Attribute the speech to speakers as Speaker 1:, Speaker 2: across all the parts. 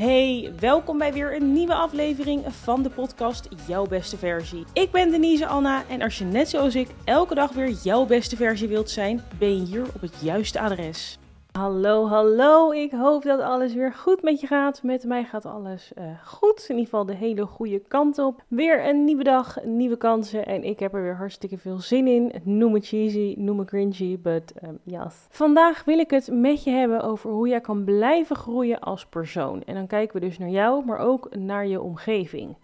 Speaker 1: Hey, welkom bij weer een nieuwe aflevering van de podcast Jouw Beste Versie. Ik ben Denise Anna en als je net zoals ik elke dag weer jouw beste versie wilt zijn, ben je hier op het juiste adres. Hallo, hallo. Ik hoop dat alles weer goed met je gaat. Met mij gaat alles uh, goed. In ieder geval de hele goede kant op. Weer een nieuwe dag, nieuwe kansen. En ik heb er weer hartstikke veel zin in. Noem me cheesy, noem me cringy, but um, yes. Vandaag wil ik het met je hebben over hoe jij kan blijven groeien als persoon. En dan kijken we dus naar jou, maar ook naar je omgeving.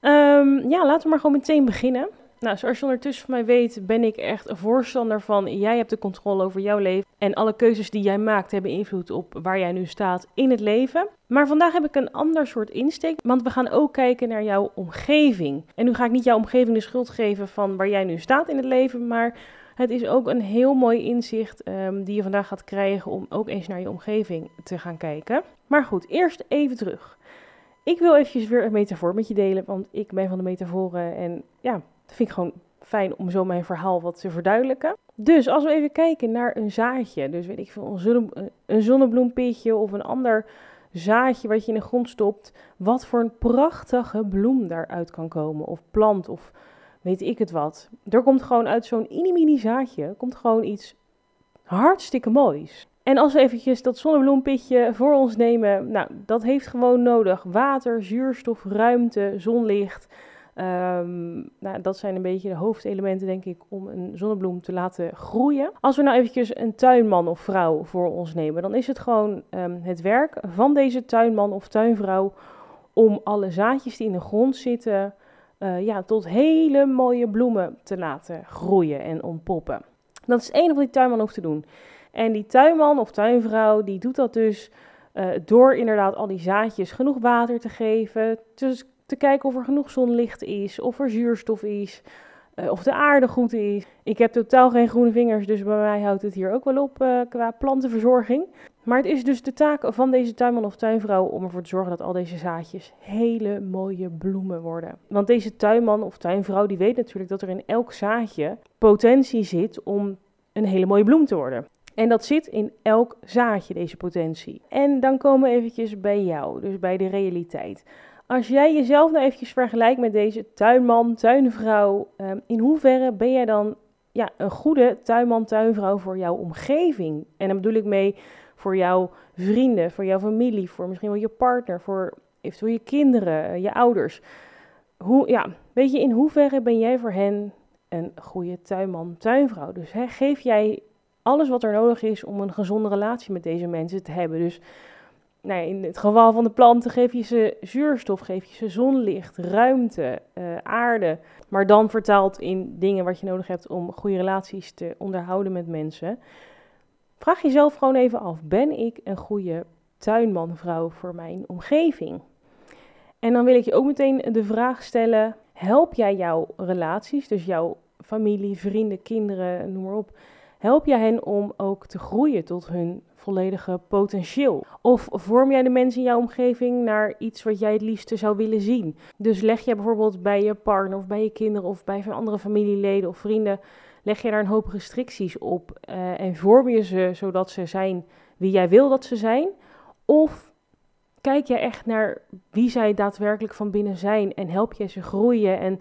Speaker 1: Um, ja, laten we maar gewoon meteen beginnen. Nou, zoals je ondertussen van mij weet, ben ik echt een voorstander van jij hebt de controle over jouw leven. En alle keuzes die jij maakt hebben invloed op waar jij nu staat in het leven. Maar vandaag heb ik een ander soort insteek, want we gaan ook kijken naar jouw omgeving. En nu ga ik niet jouw omgeving de schuld geven van waar jij nu staat in het leven, maar het is ook een heel mooi inzicht um, die je vandaag gaat krijgen om ook eens naar je omgeving te gaan kijken. Maar goed, eerst even terug. Ik wil eventjes weer een metafoor met je delen, want ik ben van de metaforen en ja, dat vind ik gewoon fijn om zo mijn verhaal wat te verduidelijken. Dus als we even kijken naar een zaadje, dus weet ik veel, een, zonne, een zonnebloempitje of een ander zaadje wat je in de grond stopt, wat voor een prachtige bloem daaruit kan komen, of plant, of weet ik het wat. Er komt gewoon uit zo'n mini zaadje, komt gewoon iets hartstikke moois. En als we eventjes dat zonnebloempitje voor ons nemen, nou, dat heeft gewoon nodig water, zuurstof, ruimte, zonlicht, Um, nou, dat zijn een beetje de hoofdelementen, denk ik, om een zonnebloem te laten groeien. Als we nou eventjes een tuinman of vrouw voor ons nemen, dan is het gewoon um, het werk van deze tuinman of tuinvrouw om alle zaadjes die in de grond zitten, uh, ja, tot hele mooie bloemen te laten groeien en ontpoppen. Dat is het enige wat die tuinman hoeft te doen. En die tuinman of tuinvrouw, die doet dat dus uh, door inderdaad al die zaadjes genoeg water te geven, dus te kijken of er genoeg zonlicht is, of er zuurstof is, uh, of de aarde goed is. Ik heb totaal geen groene vingers, dus bij mij houdt het hier ook wel op uh, qua plantenverzorging. Maar het is dus de taak van deze tuinman of tuinvrouw om ervoor te zorgen dat al deze zaadjes hele mooie bloemen worden. Want deze tuinman of tuinvrouw die weet natuurlijk dat er in elk zaadje potentie zit om een hele mooie bloem te worden. En dat zit in elk zaadje, deze potentie. En dan komen we eventjes bij jou, dus bij de realiteit. Als jij jezelf nou eventjes vergelijkt met deze tuinman, tuinvrouw, um, in hoeverre ben jij dan ja, een goede tuinman, tuinvrouw voor jouw omgeving? En dan bedoel ik mee voor jouw vrienden, voor jouw familie, voor misschien wel je partner, voor eventueel je kinderen, eh, je ouders. Hoe, ja, weet je, in hoeverre ben jij voor hen een goede tuinman, tuinvrouw? Dus geef jij alles wat er nodig is om een gezonde relatie met deze mensen te hebben. Dus in het geval van de planten geef je ze zuurstof, geef je ze zonlicht, ruimte, uh, aarde. Maar dan vertaald in dingen wat je nodig hebt om goede relaties te onderhouden met mensen. Vraag jezelf gewoon even af: ben ik een goede tuinman, vrouw voor mijn omgeving? En dan wil ik je ook meteen de vraag stellen: help jij jouw relaties, dus jouw familie, vrienden, kinderen, noem maar op, help jij hen om ook te groeien tot hun volledige potentieel? Of vorm jij de mensen in jouw omgeving naar iets wat jij het liefste zou willen zien? Dus leg jij bijvoorbeeld bij je partner of bij je kinderen of bij andere familieleden of vrienden, leg je daar een hoop restricties op uh, en vorm je ze zodat ze zijn wie jij wil dat ze zijn? Of kijk jij echt naar wie zij daadwerkelijk van binnen zijn en help je ze groeien en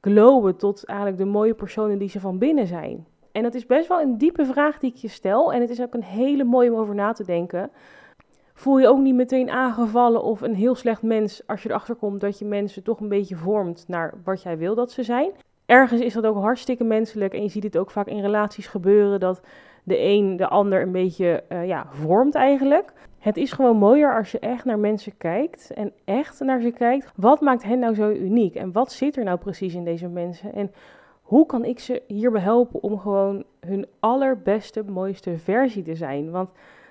Speaker 1: glowen tot eigenlijk de mooie personen die ze van binnen zijn? En dat is best wel een diepe vraag die ik je stel. En het is ook een hele mooie om over na te denken. Voel je ook niet meteen aangevallen of een heel slecht mens als je erachter komt dat je mensen toch een beetje vormt naar wat jij wil dat ze zijn. Ergens is dat ook hartstikke menselijk en je ziet het ook vaak in relaties gebeuren dat de een de ander een beetje uh, ja, vormt eigenlijk. Het is gewoon mooier als je echt naar mensen kijkt en echt naar ze kijkt. Wat maakt hen nou zo uniek en wat zit er nou precies in deze mensen? En hoe kan ik ze hierbij helpen om gewoon hun allerbeste, mooiste versie te zijn? Want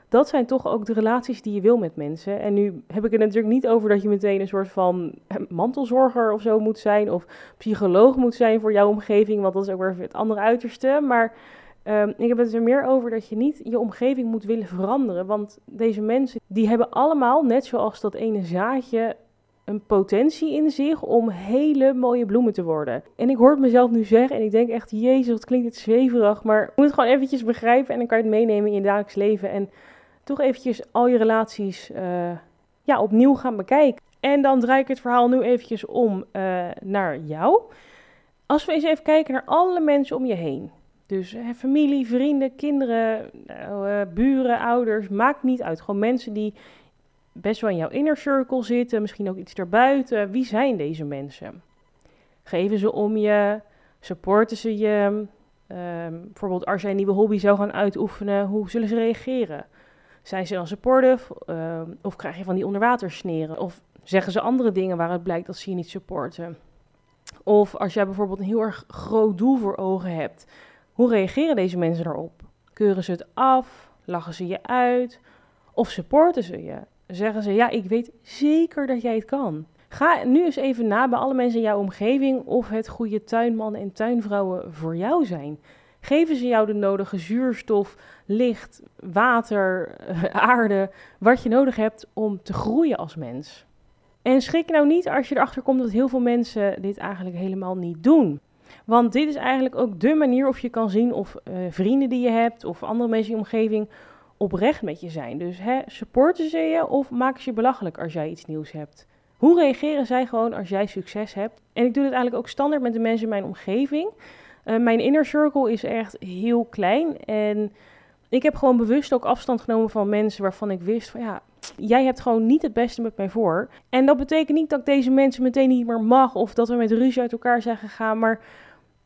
Speaker 1: dat zijn toch ook de relaties die je wil met mensen. En nu heb ik het natuurlijk niet over dat je meteen een soort van mantelzorger of zo moet zijn. Of psycholoog moet zijn voor jouw omgeving. Want dat is ook weer het andere uiterste. Maar um, ik heb het er meer over dat je niet je omgeving moet willen veranderen. Want deze mensen, die hebben allemaal, net zoals dat ene zaadje, een potentie in zich om hele mooie bloemen te worden. En ik hoor het mezelf nu zeggen en ik denk echt, jezus, wat klinkt het zweverig. Maar je moet het gewoon eventjes begrijpen en dan kan je het meenemen in je dagelijks leven. En toch eventjes al je relaties uh, ja, opnieuw gaan bekijken. En dan draai ik het verhaal nu eventjes om uh, naar jou. Als we eens even kijken naar alle mensen om je heen. Dus hè, familie, vrienden, kinderen, uh, buren, ouders, maakt niet uit. Gewoon mensen die best wel in jouw inner circle zitten, misschien ook iets daarbuiten. Wie zijn deze mensen? Geven ze om je? Supporten ze je? Um, bijvoorbeeld als jij een nieuwe hobby zou gaan uitoefenen, hoe zullen ze reageren? Zijn ze dan supportive? Uh, of krijg je van die onderwatersneren? Of zeggen ze andere dingen waaruit blijkt dat ze je niet supporten? Of als jij bijvoorbeeld een heel erg groot doel voor ogen hebt, hoe reageren deze mensen daarop? Keuren ze het af? Lachen ze je uit? Of supporten ze je? Zeggen ze, ja, ik weet zeker dat jij het kan. Ga nu eens even na bij alle mensen in jouw omgeving of het goede tuinmannen en tuinvrouwen voor jou zijn. Geven ze jou de nodige zuurstof, licht, water, aarde, wat je nodig hebt om te groeien als mens? En schrik nou niet als je erachter komt dat heel veel mensen dit eigenlijk helemaal niet doen. Want dit is eigenlijk ook de manier of je kan zien of uh, vrienden die je hebt of andere mensen in je omgeving oprecht met je zijn. Dus hè, supporten ze je of maken ze je belachelijk als jij iets nieuws hebt? Hoe reageren zij gewoon als jij succes hebt? En ik doe dit eigenlijk ook standaard met de mensen in mijn omgeving. Uh, mijn inner circle is echt heel klein. En ik heb gewoon bewust ook afstand genomen van mensen waarvan ik wist van ja, jij hebt gewoon niet het beste met mij voor. En dat betekent niet dat ik deze mensen meteen niet meer mag of dat we met ruzie uit elkaar zijn gegaan. Maar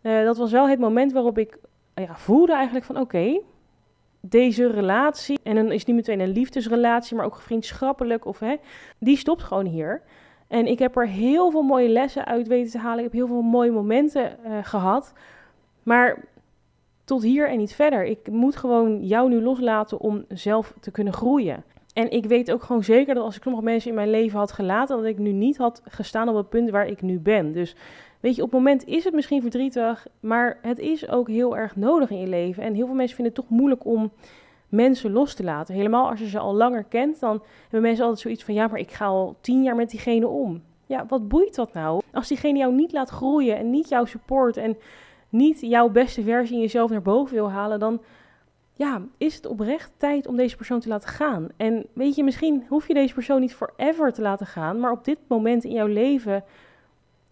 Speaker 1: uh, dat was wel het moment waarop ik ja, voelde eigenlijk van oké, deze relatie, en dan is niet meteen een liefdesrelatie, maar ook vriendschappelijk, of, hè, die stopt gewoon hier. En ik heb er heel veel mooie lessen uit weten te halen. Ik heb heel veel mooie momenten uh, gehad. Maar tot hier en niet verder. Ik moet gewoon jou nu loslaten om zelf te kunnen groeien. En ik weet ook gewoon zeker dat als ik nog mensen in mijn leven had gelaten, dat ik nu niet had gestaan op het punt waar ik nu ben. Dus weet je, op het moment is het misschien verdrietig, maar het is ook heel erg nodig in je leven. En heel veel mensen vinden het toch moeilijk om mensen los te laten. Helemaal als je ze al langer kent, dan hebben mensen altijd zoiets van: ja, maar ik ga al tien jaar met diegene om. Ja, wat boeit dat nou? Als diegene jou niet laat groeien en niet jouw support en niet jouw beste versie in jezelf naar boven wil halen, dan ja, is het oprecht tijd om deze persoon te laten gaan. En weet je, misschien hoef je deze persoon niet forever te laten gaan, maar op dit moment in jouw leven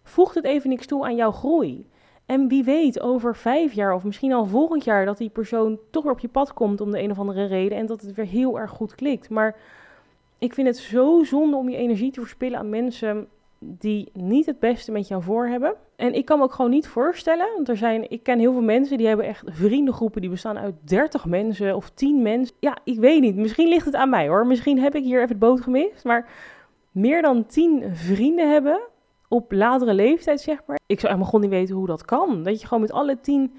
Speaker 1: voegt het even niks toe aan jouw groei. En wie weet, over vijf jaar of misschien al volgend jaar, dat die persoon toch weer op je pad komt om de een of andere reden en dat het weer heel erg goed klikt. Maar ik vind het zo zonde om je energie te verspillen aan mensen die niet het beste met jou voor hebben. En ik kan me ook gewoon niet voorstellen, want er zijn, ik ken heel veel mensen die hebben echt vriendengroepen die bestaan uit 30 mensen of 10 mensen. Ja, ik weet niet. Misschien ligt het aan mij hoor. Misschien heb ik hier even het boot gemist. Maar meer dan 10 vrienden hebben op latere leeftijd, zeg maar. Ik zou echt gewoon niet weten hoe dat kan. Dat je gewoon met alle 10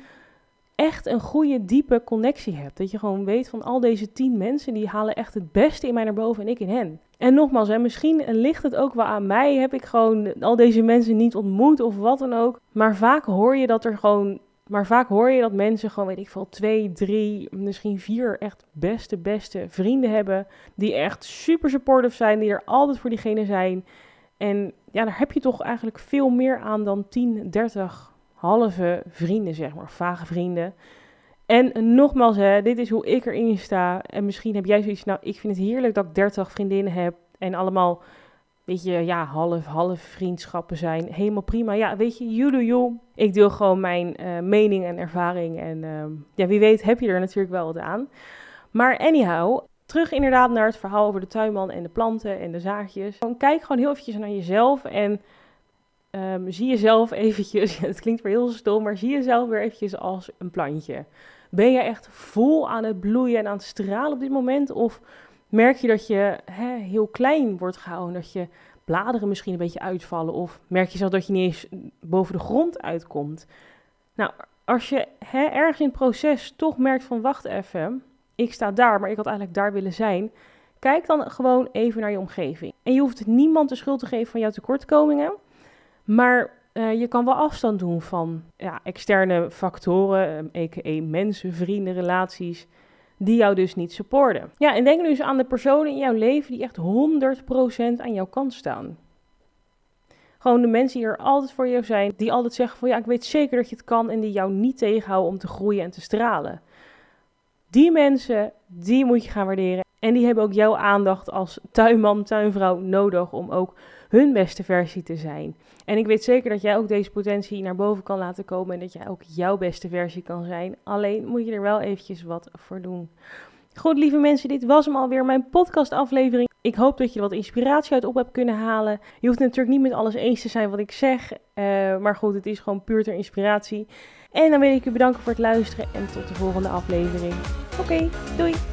Speaker 1: echt een goede, diepe connectie hebt. Dat je gewoon weet van al deze 10 mensen, die halen echt het beste in mij naar boven en ik in hen. En nogmaals, hè, misschien ligt het ook wel aan mij. Heb ik gewoon al deze mensen niet ontmoet of wat dan ook. Maar vaak hoor je dat er gewoon. Maar vaak hoor je dat mensen gewoon, weet ik veel, twee, drie, misschien vier echt beste, beste vrienden hebben. Die echt super supportive zijn, die er altijd voor diegene zijn. En ja, daar heb je toch eigenlijk veel meer aan dan 10, 30 halve vrienden, zeg maar, vage vrienden. En nogmaals, hè, dit is hoe ik erin sta. En misschien heb jij zoiets, nou, ik vind het heerlijk dat ik 30 vriendinnen heb. En allemaal, weet je, ja, half, half vriendschappen zijn. Helemaal prima. Ja, weet je, you do. Ik deel gewoon mijn uh, mening en ervaring. En uh, ja, wie weet heb je er natuurlijk wel wat aan. Maar anyhow, terug inderdaad naar het verhaal over de tuinman en de planten en de zaadjes. Gewoon kijk gewoon heel eventjes naar jezelf en um, zie jezelf eventjes, het klinkt weer heel stom, maar zie jezelf weer eventjes als een plantje. Ben je echt vol aan het bloeien en aan het stralen op dit moment? Of merk je dat je hè, heel klein wordt gehouden, dat je bladeren misschien een beetje uitvallen? Of merk je zelf dat je niet eens boven de grond uitkomt? Nou, als je hè, ergens in het proces toch merkt van wacht even, ik sta daar, maar ik had eigenlijk daar willen zijn. Kijk dan gewoon even naar je omgeving. En je hoeft niemand de schuld te geven van jouw tekortkomingen. Maar uh, je kan wel afstand doen van ja, externe factoren, a.k.a. Ehm, mensen, vrienden, relaties, die jou dus niet supporten. Ja, en denk nu eens aan de personen in jouw leven die echt 100% aan jouw kant staan. Gewoon de mensen die er altijd voor jou zijn, die altijd zeggen van ja, ik weet zeker dat je het kan en die jou niet tegenhouden om te groeien en te stralen Die mensen, die moet je gaan waarderen. En die hebben ook jouw aandacht als tuinman, tuinvrouw nodig om ook hun beste versie te zijn. En ik weet zeker dat jij ook deze potentie naar boven kan laten komen en dat jij ook jouw beste versie kan zijn. Alleen moet je er wel eventjes wat voor doen. Goed, lieve mensen, dit was hem alweer, mijn podcastaflevering. Ik hoop dat je er wat inspiratie uit op hebt kunnen halen. Je hoeft natuurlijk niet met alles eens te zijn wat ik zeg, uh, maar goed, het is gewoon puur ter inspiratie. En dan wil ik u bedanken voor het luisteren en tot de volgende aflevering. Oké, doei!